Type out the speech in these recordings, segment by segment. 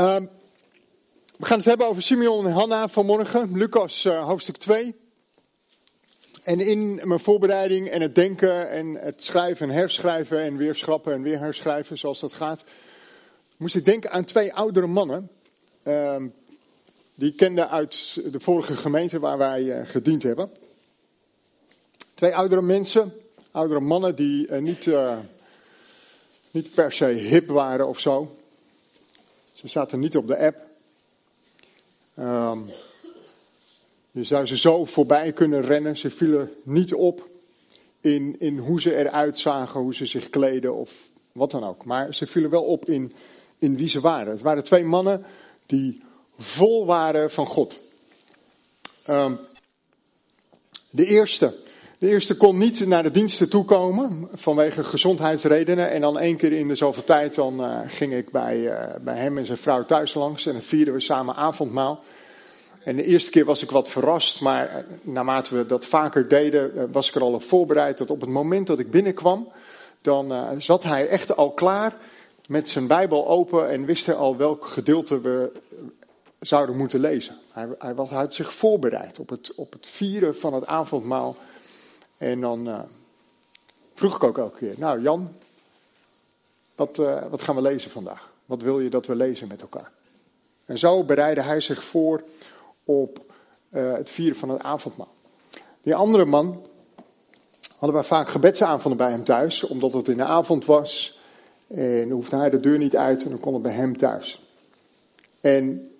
Ehm, we gaan het hebben over Simeon en Hanna vanmorgen, Lucas uh, hoofdstuk 2. En in mijn voorbereiding en het denken en het schrijven en herschrijven en weer schrappen en weer herschrijven, zoals dat gaat, moest ik denken aan twee oudere mannen. Uh, die ik kende uit de vorige gemeente waar wij uh, gediend hebben. Twee oudere mensen, oudere mannen die uh, niet, niet per se hip waren of zo. Ze zaten niet op de app. Je zou ze zo voorbij kunnen rennen. Ze vielen niet op in, in hoe ze eruit zagen, hoe ze zich kleden of wat dan ook. Maar ze vielen wel op in, in wie ze waren. Het waren twee mannen die vol waren van God. Um, de eerste. De eerste kon niet naar de diensten toekomen vanwege gezondheidsredenen. En dan één keer in de zoveel tijd dan, uh, ging ik bij, uh, bij hem en zijn vrouw thuis langs. En dan vierden we samen avondmaal. En de eerste keer was ik wat verrast, maar uh, naarmate we dat vaker deden, was ik er al op voorbereid dat op het moment dat ik binnenkwam, dan zat hij echt al klaar met zijn Bijbel open en wist hij al welk gedeelte we zouden moeten lezen. Hij, hij, was, hij had zich voorbereid op het, op het vieren van het avondmaal. En dan uh, vroeg ik ook elke keer, nou Jan, wat, uh, wat gaan we lezen vandaag? Wat wil je dat we lezen met elkaar? En zo bereidde hij zich voor op uh, het vieren van het avondmaal. Die andere man hadden wij vaak gebedsavonden bij hem thuis, omdat het in de avond was. En hoefde hij de deur niet uit en dan kon het bij hem thuis. En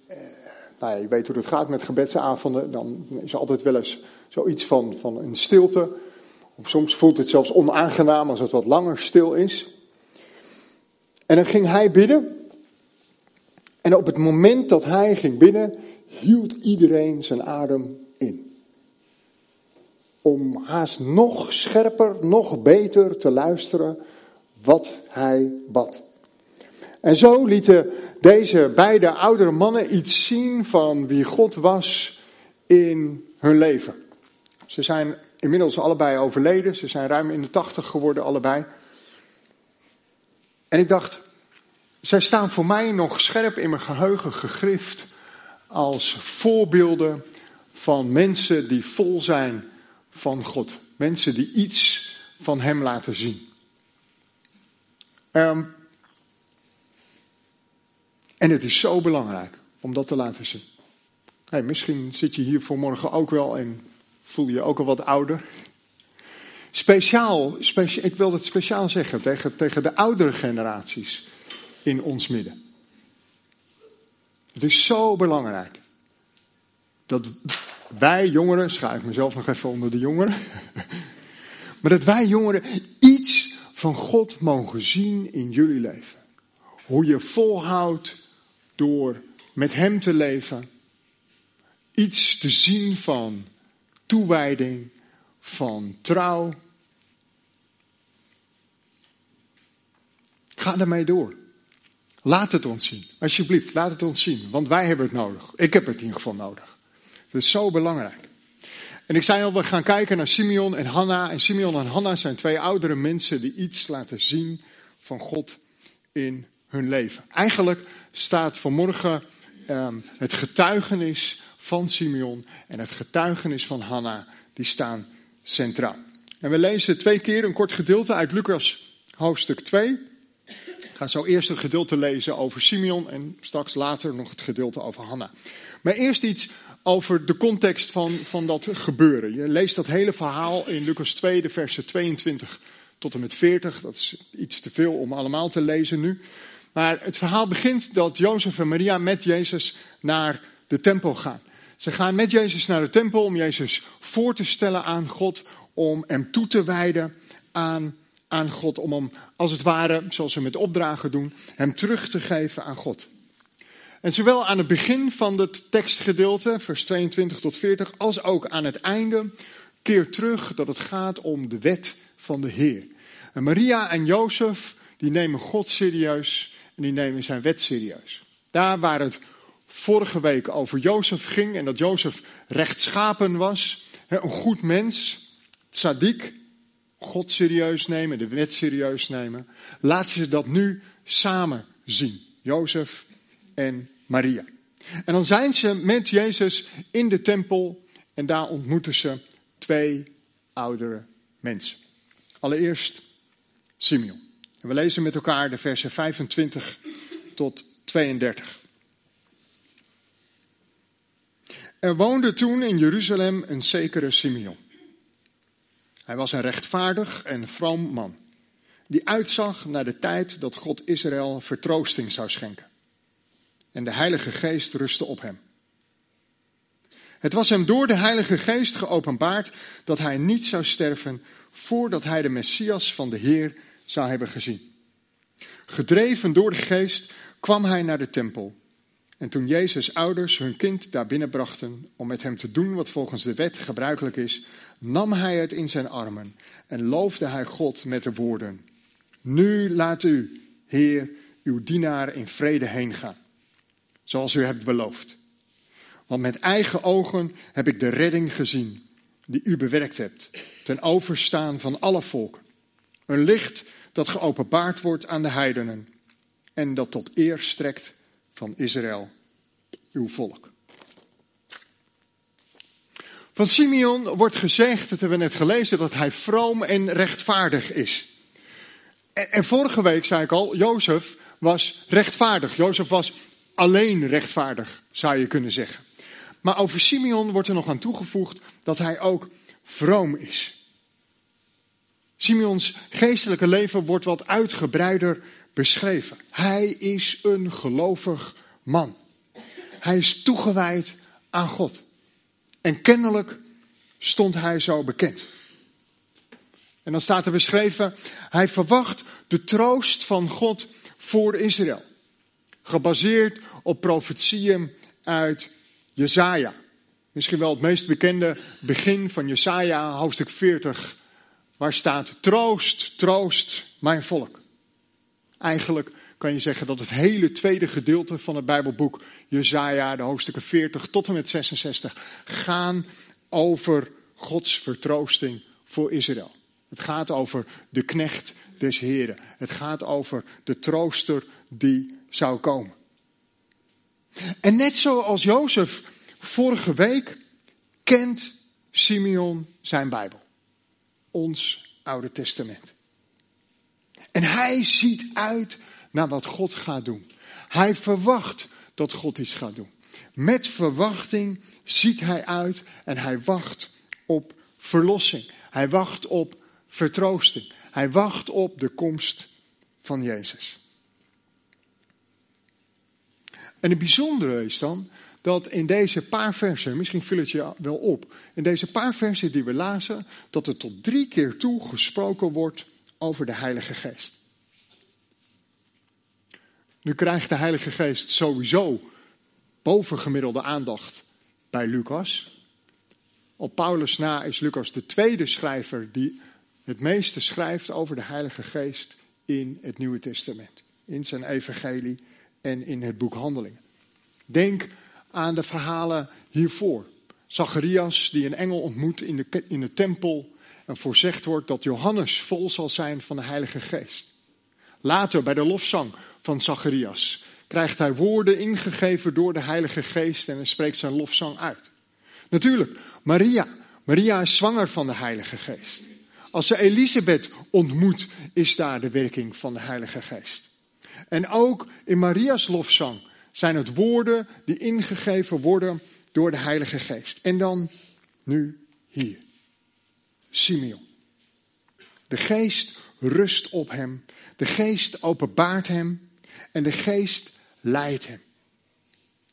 nou ja, je weet hoe het gaat met gebedsavonden. Dan is er altijd wel eens zoiets van, van een stilte. Soms voelt het zelfs onaangenaam als het wat langer stil is. En dan ging hij bidden. En op het moment dat hij ging bidden, hield iedereen zijn adem in. Om haast nog scherper, nog beter te luisteren wat hij bad. En zo lieten deze beide oudere mannen iets zien van wie God was in hun leven. Ze zijn inmiddels allebei overleden. Ze zijn ruim in de tachtig geworden, allebei. En ik dacht, zij staan voor mij nog scherp in mijn geheugen gegrift als voorbeelden van mensen die vol zijn van God. Mensen die iets van Hem laten zien. Um, en het is zo belangrijk om dat te laten zien. Hey, misschien zit je hier vanmorgen ook wel en voel je ook al wat ouder. Speciaal, specia ik wil het speciaal zeggen tegen, tegen de oudere generaties in ons midden. Het is zo belangrijk dat wij jongeren, schuif mezelf nog even onder de jongeren, maar dat wij jongeren iets van God mogen zien in jullie leven. Hoe je volhoudt door met Hem te leven, iets te zien van toewijding, van trouw. Ga ermee door. Laat het ons zien. Alsjeblieft, laat het ons zien. Want wij hebben het nodig. Ik heb het in ieder geval nodig. Dat is zo belangrijk. En ik zei al, we gaan kijken naar Simeon en Hanna. En Simeon en Hanna zijn twee oudere mensen die iets laten zien van God in hun leven. Eigenlijk staat vanmorgen um, het getuigenis van Simeon en het getuigenis van Hanna, die staan centraal. En we lezen twee keer een kort gedeelte uit Lucas hoofdstuk 2. Ik ga zo eerst het gedeelte lezen over Simeon en straks later nog het gedeelte over Hanna. Maar eerst iets over de context van, van dat gebeuren. Je leest dat hele verhaal in Lucas 2, de versen 22 tot en met 40. Dat is iets te veel om allemaal te lezen nu. Maar het verhaal begint dat Jozef en Maria met Jezus naar de tempel gaan. Ze gaan met Jezus naar de tempel om Jezus voor te stellen aan God, om hem toe te wijden aan, aan God, om hem als het ware, zoals ze met opdragen doen, hem terug te geven aan God. En zowel aan het begin van het tekstgedeelte, vers 22 tot 40, als ook aan het einde, keer terug dat het gaat om de wet van de Heer. En Maria en Jozef, die nemen God serieus en die nemen zijn wet serieus. Daar waar het vorige week over Jozef ging en dat Jozef rechtschapen was, een goed mens, tzaddik, God serieus nemen, de wet serieus nemen, laten ze dat nu samen zien. Jozef en Maria. En dan zijn ze met Jezus in de tempel en daar ontmoeten ze twee oudere mensen. Allereerst Simeon. We lezen met elkaar de versen 25 tot 32. Er woonde toen in Jeruzalem een zekere Simeon. Hij was een rechtvaardig en vroom man, die uitzag naar de tijd dat God Israël vertroosting zou schenken. En de Heilige Geest rustte op hem. Het was hem door de Heilige Geest geopenbaard dat hij niet zou sterven voordat hij de Messias van de Heer zou hebben gezien. Gedreven door de Geest kwam hij naar de tempel. En toen Jezus' ouders hun kind daar binnenbrachten om met hem te doen wat volgens de wet gebruikelijk is, nam hij het in zijn armen en loofde hij God met de woorden: Nu laat u, Heer, uw dienaar in vrede heen gaan, zoals u hebt beloofd. Want met eigen ogen heb ik de redding gezien die u bewerkt hebt, ten overstaan van alle volken. Een licht dat geopenbaard wordt aan de heidenen en dat tot eer strekt van Israël, uw volk. Van Simeon wordt gezegd, dat hebben we net gelezen, dat hij vroom en rechtvaardig is. En, en vorige week zei ik al, Jozef was rechtvaardig. Jozef was alleen rechtvaardig, zou je kunnen zeggen. Maar over Simeon wordt er nog aan toegevoegd dat hij ook vroom is. Simeons geestelijke leven wordt wat uitgebreider beschreven. Hij is een gelovig man. Hij is toegewijd aan God. En kennelijk stond hij zo bekend. En dan staat er beschreven, hij verwacht de troost van God voor Israël. Gebaseerd op profetieën uit Jesaja. Misschien wel het meest bekende begin van Jesaja, hoofdstuk 40, waar staat troost, troost mijn volk. Eigenlijk kan je zeggen dat het hele tweede gedeelte van het Bijbelboek, Jesaja, de hoofdstukken 40 tot en met 66, gaan over Gods vertroosting voor Israël. Het gaat over de knecht des Heren. Het gaat over de trooster die zou komen. En net zoals Jozef vorige week kent Simeon zijn Bijbel. Ons Oude Testament. En hij ziet uit naar wat God gaat doen. Hij verwacht dat God iets gaat doen. Met verwachting ziet hij uit en hij wacht op verlossing. Hij wacht op vertroosting. Hij wacht op de komst van Jezus. En het bijzondere is dan dat in deze paar versen, misschien viel het je wel op, in deze paar versen die we lazen, dat er tot drie keer toe gesproken wordt over de Heilige Geest. Nu krijgt de Heilige Geest sowieso bovengemiddelde aandacht bij Lucas. Op Paulus na is Lucas de tweede schrijver die het meeste schrijft over de Heilige Geest in het Nieuwe Testament. In zijn evangelie en in het boek Handelingen. Denk aan de verhalen hiervoor. Zacharias die een engel ontmoet in de, in de tempel en voorzegd wordt dat Johannes vol zal zijn van de Heilige Geest. Later bij de lofzang van Zacharias krijgt hij woorden ingegeven door de Heilige Geest en spreekt zijn lofzang uit. Natuurlijk, Maria. Maria is zwanger van de Heilige Geest. Als ze Elisabeth ontmoet, is daar de werking van de Heilige Geest. En ook in Maria's lofzang zijn het woorden die ingegeven worden door de Heilige Geest. En dan nu hier. Simeon. De geest rust op hem. De geest openbaart hem. En de geest leidt hem.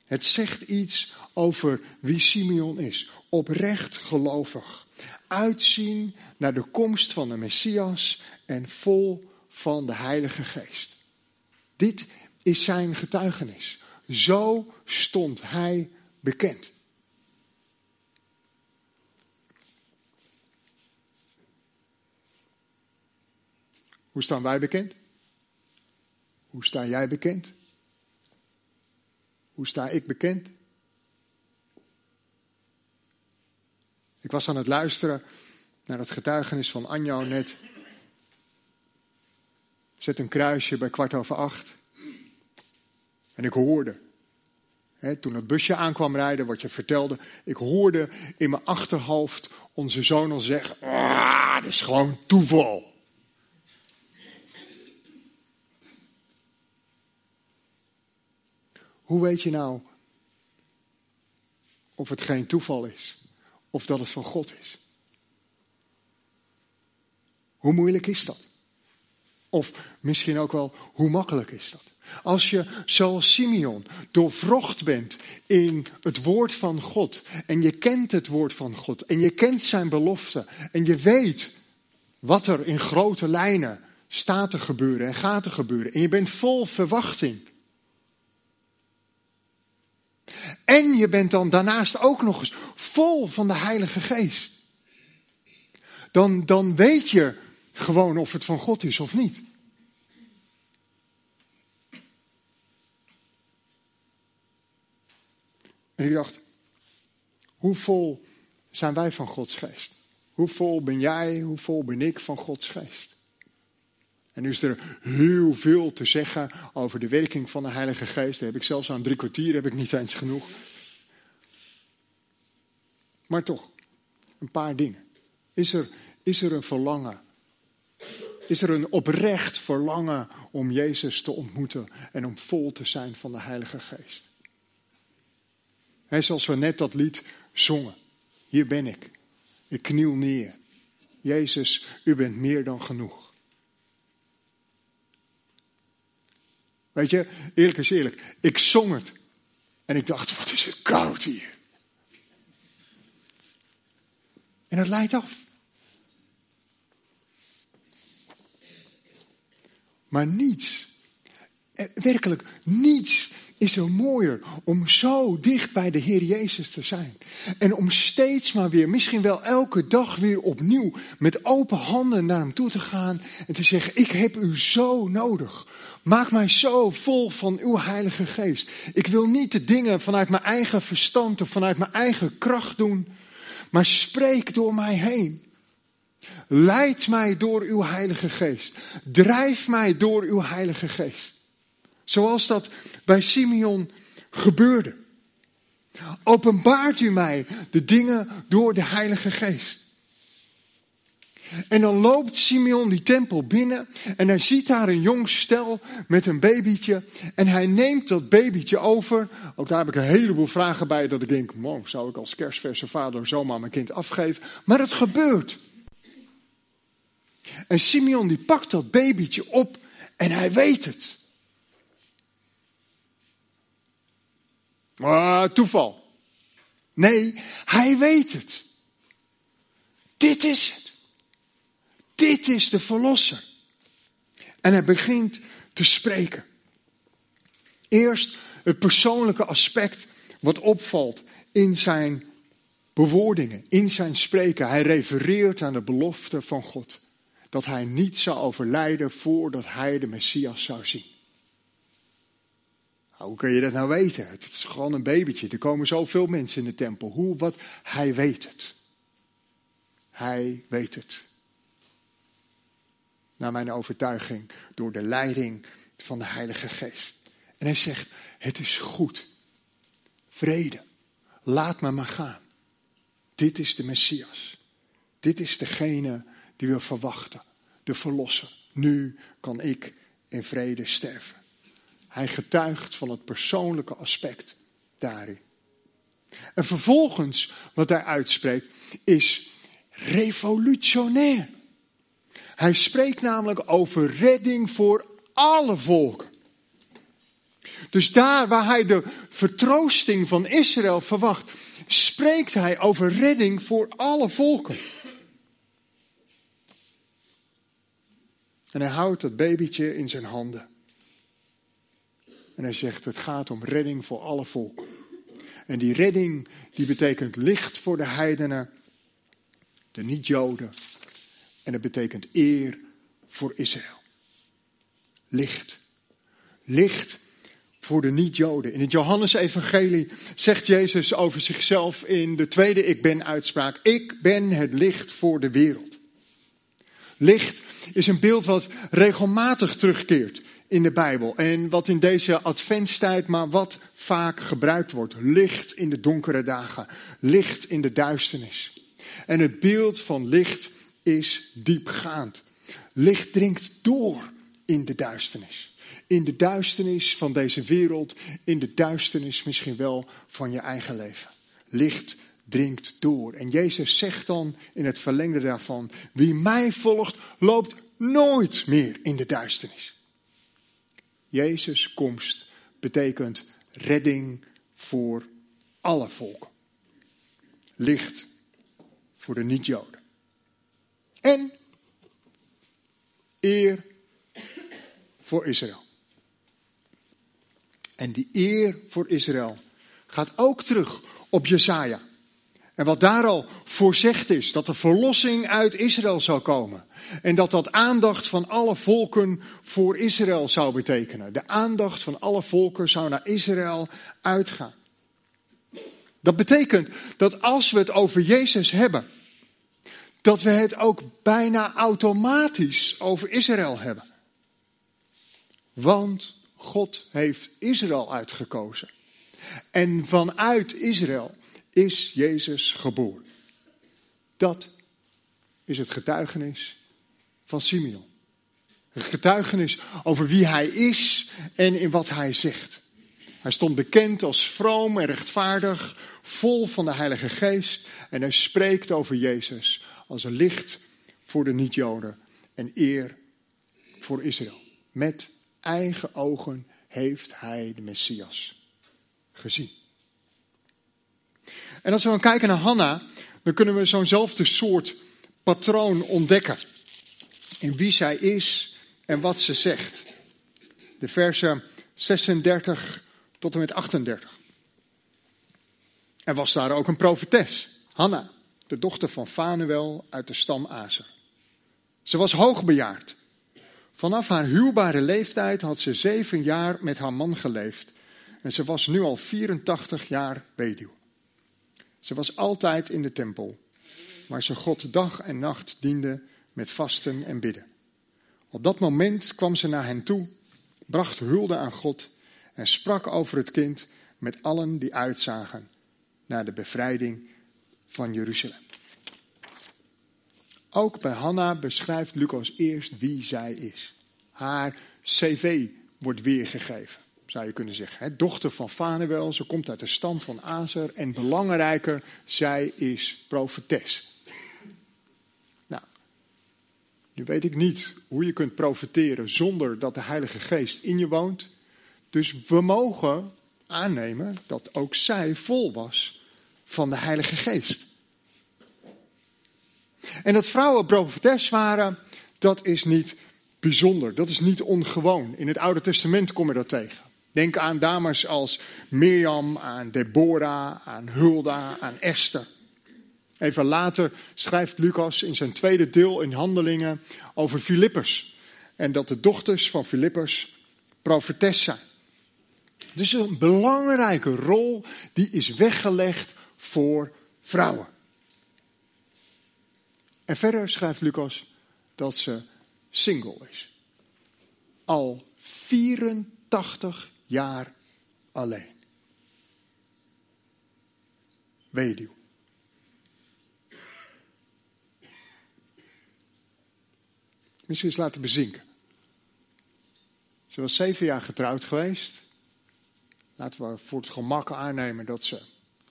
Het zegt iets over wie Simeon is. Oprecht gelovig. Uitzien naar de komst van de Messias en vol van de Heilige Geest. Dit is zijn getuigenis. Zo stond hij bekend. Hoe staan wij bekend? Hoe sta jij bekend? Hoe sta ik bekend? Ik was aan het luisteren naar het getuigenis van Anjo net. Zet een kruisje bij kwart over acht. En ik hoorde toen het busje aankwam rijden, wat je vertelde, ik hoorde in mijn achterhoofd onze zoon al zeggen: ah, dat is gewoon toeval. Hoe weet je nou of het geen toeval is of dat het van God is? Hoe moeilijk is dat? Of misschien ook wel, hoe makkelijk is dat? Als je, zoals Simeon, doorvrocht bent in het woord van God. En je kent het woord van God. En je kent zijn belofte. En je weet wat er in grote lijnen staat te gebeuren en gaat te gebeuren. En je bent vol verwachting. En je bent dan daarnaast ook nog eens vol van de Heilige Geest. Dan, dan weet je gewoon of het van God is of niet. En ik dacht, hoe vol zijn wij van Gods geest? Hoe vol ben jij, hoe vol ben ik van Gods geest? En nu is er heel veel te zeggen over de werking van de Heilige Geest. Daar heb ik zelfs aan drie kwartier heb ik niet eens genoeg. Maar toch, een paar dingen. Is er, is er een verlangen? Is er een oprecht verlangen om Jezus te ontmoeten en om vol te zijn van de Heilige Geest? He, zoals we net dat lied zongen. Hier ben ik. Ik kniel neer. Jezus, u bent meer dan genoeg. Weet je, eerlijk is eerlijk. Ik zong het. En ik dacht, wat is het koud hier. En het leidt af. Maar niets, eh, werkelijk niets is er mooier om zo dicht bij de Heer Jezus te zijn. En om steeds maar weer, misschien wel elke dag weer opnieuw, met open handen naar Hem toe te gaan en te zeggen, ik heb U zo nodig. Maak mij zo vol van Uw Heilige Geest. Ik wil niet de dingen vanuit mijn eigen verstand of vanuit mijn eigen kracht doen, maar spreek door mij heen. Leid mij door uw Heilige Geest. Drijf mij door uw Heilige Geest. Zoals dat bij Simeon gebeurde. Openbaart u mij de dingen door de Heilige Geest. En dan loopt Simeon die tempel binnen en hij ziet daar een jong stel met een babytje. En hij neemt dat babytje over. Ook daar heb ik een heleboel vragen bij dat ik denk, zou ik als kerstverse vader zomaar mijn kind afgeven? Maar het gebeurt. En Simeon die pakt dat babytje op en hij weet het. Ah, toeval. Nee, hij weet het. Dit is het. Dit is de verlosser. En hij begint te spreken. Eerst het persoonlijke aspect wat opvalt in zijn bewoordingen, in zijn spreken. Hij refereert aan de belofte van God. Dat hij niet zou overlijden voordat hij de Messias zou zien. Hoe kun je dat nou weten? Het is gewoon een babytje. Er komen zoveel mensen in de tempel. Hoe, wat? Hij weet het. Hij weet het. Naar mijn overtuiging, door de leiding van de Heilige Geest. En hij zegt, het is goed. Vrede. Laat me maar gaan. Dit is de Messias. Dit is degene die we verwachten. De Verlosser. Nu kan ik in vrede sterven. Hij getuigt van het persoonlijke aspect daarin. En vervolgens, wat hij uitspreekt, is revolutionair. Hij spreekt namelijk over redding voor alle volken. Dus daar waar hij de vertroosting van Israël verwacht, spreekt hij over redding voor alle volken. En hij houdt dat babytje in zijn handen. En hij zegt, het gaat om redding voor alle volken. En die redding, die betekent licht voor de heidenen, de niet-Joden. En het betekent eer voor Israël. Licht. Licht voor de niet-Joden. In het Johannesevangelie zegt Jezus over zichzelf in de tweede ik ben uitspraak. Ik ben het licht voor de wereld. Licht is een beeld wat regelmatig terugkeert in de Bijbel. En wat in deze adventstijd maar wat vaak gebruikt wordt. Licht in de donkere dagen. Licht in de duisternis. En het beeld van licht is diepgaand. Licht dringt door in de duisternis. In de duisternis van deze wereld, in de duisternis misschien wel van je eigen leven. Licht dringt door. En Jezus zegt dan in het verlengde daarvan: Wie mij volgt, loopt nooit meer in de duisternis. Jezus' komst betekent redding voor alle volken. Licht voor de niet-Joden. En eer voor Israël. En die eer voor Israël gaat ook terug op Jesaja. En wat daar al voorzegd is, dat de verlossing uit Israël zou komen. En dat dat aandacht van alle volken voor Israël zou betekenen. De aandacht van alle volken zou naar Israël uitgaan. Dat betekent dat als we het over Jezus hebben, dat we het ook bijna automatisch over Israël hebben. Want God heeft Israël uitgekozen. En vanuit Israël is Jezus geboren. Dat is het getuigenis van Simeon. Het getuigenis over wie hij is en in wat hij zegt. Hij stond bekend als vroom en rechtvaardig, vol van de Heilige Geest. En hij spreekt over Jezus als een licht voor de niet-Joden en eer voor Israël. Met eigen ogen heeft hij de Messias gezien. En als we dan kijken naar Hanna, dan kunnen we zo'nzelfde soort patroon ontdekken. In wie zij is en wat ze zegt. De versen 36 tot en met 38. Er was daar ook een profetes, Hanna, de dochter van Fanuel uit de stam Azer. Ze was hoogbejaard. Vanaf haar huwbare leeftijd had ze zeven jaar met haar man geleefd. En ze was nu al 84 jaar weduw. Ze was altijd in de tempel, waar ze God dag en nacht diende met vasten en bidden. Op dat moment kwam ze naar hen toe, bracht hulde aan God en sprak over het kind met allen die uitzagen naar de bevrijding van Jeruzalem. Ook bij Hanna beschrijft Lucas eerst wie zij is. Haar cv wordt weergegeven zou je kunnen zeggen. Dochter van Fanuel, ze komt uit de stam van Azer. En belangrijker, zij is profetes. Nou, nu weet ik niet hoe je kunt profeteren zonder dat de Heilige Geest in je woont. Dus we mogen aannemen dat ook zij vol was van de Heilige Geest. En dat vrouwen profetes waren, dat is niet bijzonder. Dat is niet ongewoon. In het Oude Testament kom je dat tegen. Denk aan dames als Mirjam, aan Deborah, aan Hulda, aan Esther. Even later schrijft Lucas in zijn tweede deel in Handelingen over Filippus. En dat de dochters van Filippus profetes zijn. Dus een belangrijke rol die is weggelegd voor vrouwen. En verder schrijft Lucas dat ze single is. Al 84 jaar alleen. Weduw. Misschien eens laten bezinken. Ze was zeven jaar getrouwd geweest. Laten we voor het gemak aannemen dat ze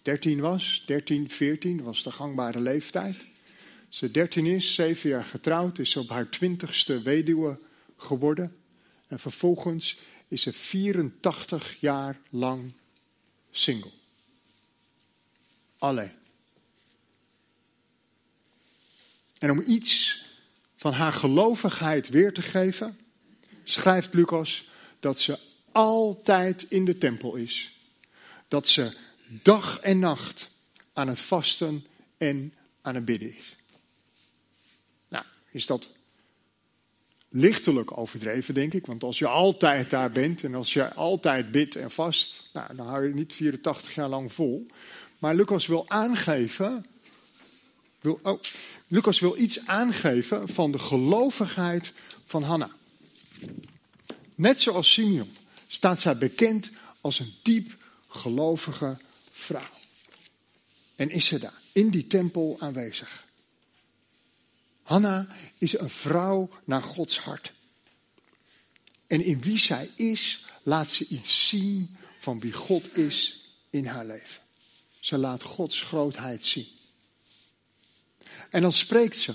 13 was. 13, 14 was de gangbare leeftijd. Ze 13 is, zeven jaar getrouwd, is op haar twintigste weduwe geworden. En vervolgens is ze 84 jaar lang single. Alleen. En om iets van haar gelovigheid weer te geven, schrijft Lucas dat ze altijd in de tempel is. Dat ze dag en nacht aan het vasten en aan het bidden is. Nou, is dat lichtelijk overdreven, denk ik. Want als je altijd daar bent en als je altijd bidt en vast, nou, dan hou je niet 84 jaar lang vol. Maar Lucas wil aangeven, wil, oh, Lucas wil iets aangeven van de gelovigheid van Hanna. net zoals Simeon, staat zij bekend als een diep gelovige vrouw. En is ze daar, in die tempel aanwezig. Hanna is een vrouw naar Gods hart. En in wie zij is, laat ze iets zien van wie God is in haar leven. Ze laat Gods grootheid zien. En dan spreekt ze,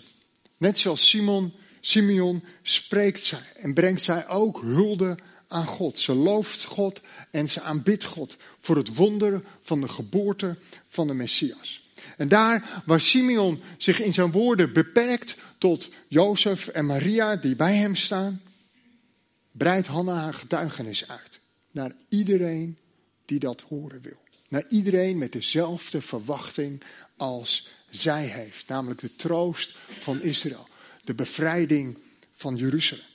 net zoals Simon, Simeon spreekt zij en brengt zij ook hulde aan God. Ze looft God en ze aanbidt God voor het wonder van de geboorte van de Messias. En daar waar Simeon zich in zijn woorden beperkt tot Jozef en Maria die bij hem staan, breidt Hanna haar getuigenis uit naar iedereen die dat horen wil. Naar iedereen met dezelfde verwachting als zij heeft, namelijk de troost van Israël, de bevrijding van Jeruzalem.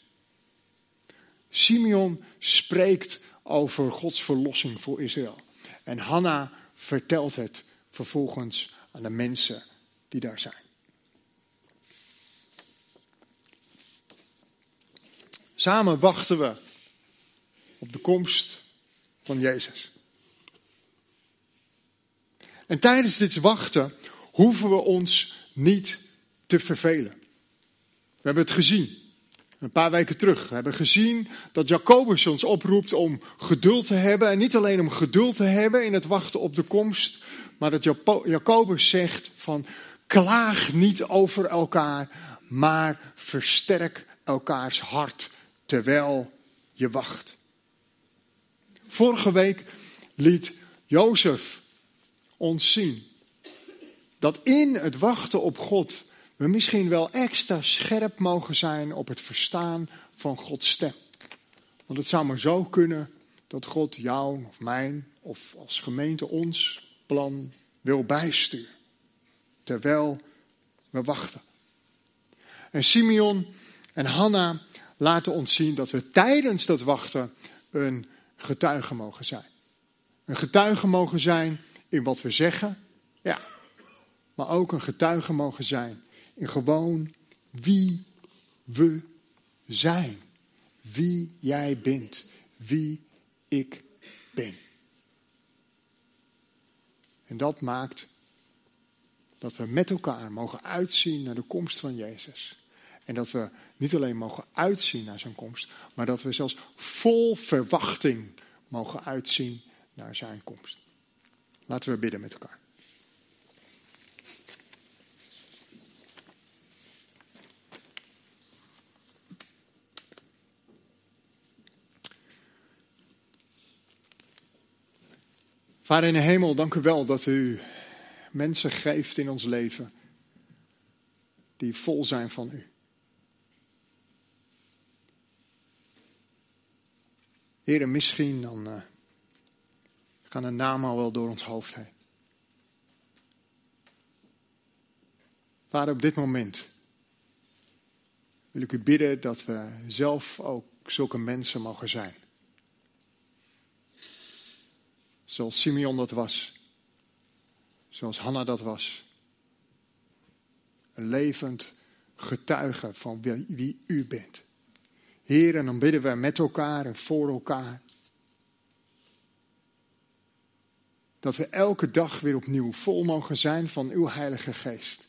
Simeon spreekt over Gods verlossing voor Israël. En Hanna vertelt het vervolgens aan de mensen die daar zijn. Samen wachten we op de komst van Jezus. En tijdens dit wachten hoeven we ons niet te vervelen. We hebben het gezien. Een paar weken terug. We hebben gezien dat Jacobus ons oproept om geduld te hebben. En niet alleen om geduld te hebben in het wachten op de komst. Maar dat Jacobus zegt van klaag niet over elkaar. Maar versterk elkaars hart terwijl je wacht. Vorige week liet Jozef ons zien dat in het wachten op God we misschien wel extra scherp mogen zijn op het verstaan van Gods stem. Want het zou maar zo kunnen dat God jou of mijn of als gemeente ons plan wil bijsturen. Terwijl we wachten. En Simeon en Hanna laten ons zien dat we tijdens dat wachten een getuige mogen zijn. Een getuige mogen zijn in wat we zeggen, ja, maar ook een getuige mogen zijn in gewoon wie we zijn. Wie jij bent, wie ik ben. En dat maakt dat we met elkaar mogen uitzien naar de komst van Jezus. En dat we niet alleen mogen uitzien naar zijn komst, maar dat we zelfs vol verwachting mogen uitzien naar zijn komst. Laten we bidden met elkaar. Vader in de hemel, dank u wel dat u mensen geeft in ons leven die vol zijn van u. Heren, misschien dan uh, gaan de namen al wel door ons hoofd heen. Vader, op dit moment wil ik u bidden dat we zelf ook zulke mensen mogen zijn. Zoals Simeon dat was. Zoals Hanna dat was. Een levend getuige van wie, wie u bent. Heer, en dan bidden we met elkaar en voor elkaar. Dat we elke dag weer opnieuw vol mogen zijn van uw Heilige Geest.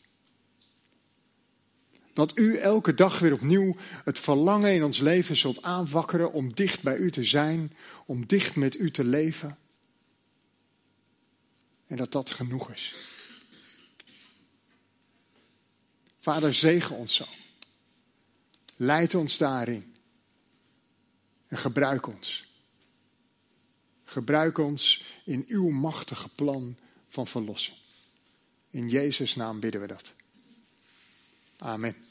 Dat u elke dag weer opnieuw het verlangen in ons leven zult aanwakkeren om dicht bij u te zijn, om dicht met u te leven. En dat dat genoeg is. Vader, zegen ons zo. Leid ons daarin. En gebruik ons. Gebruik ons in uw machtige plan van verlossing. In Jezus' naam bidden we dat. Amen.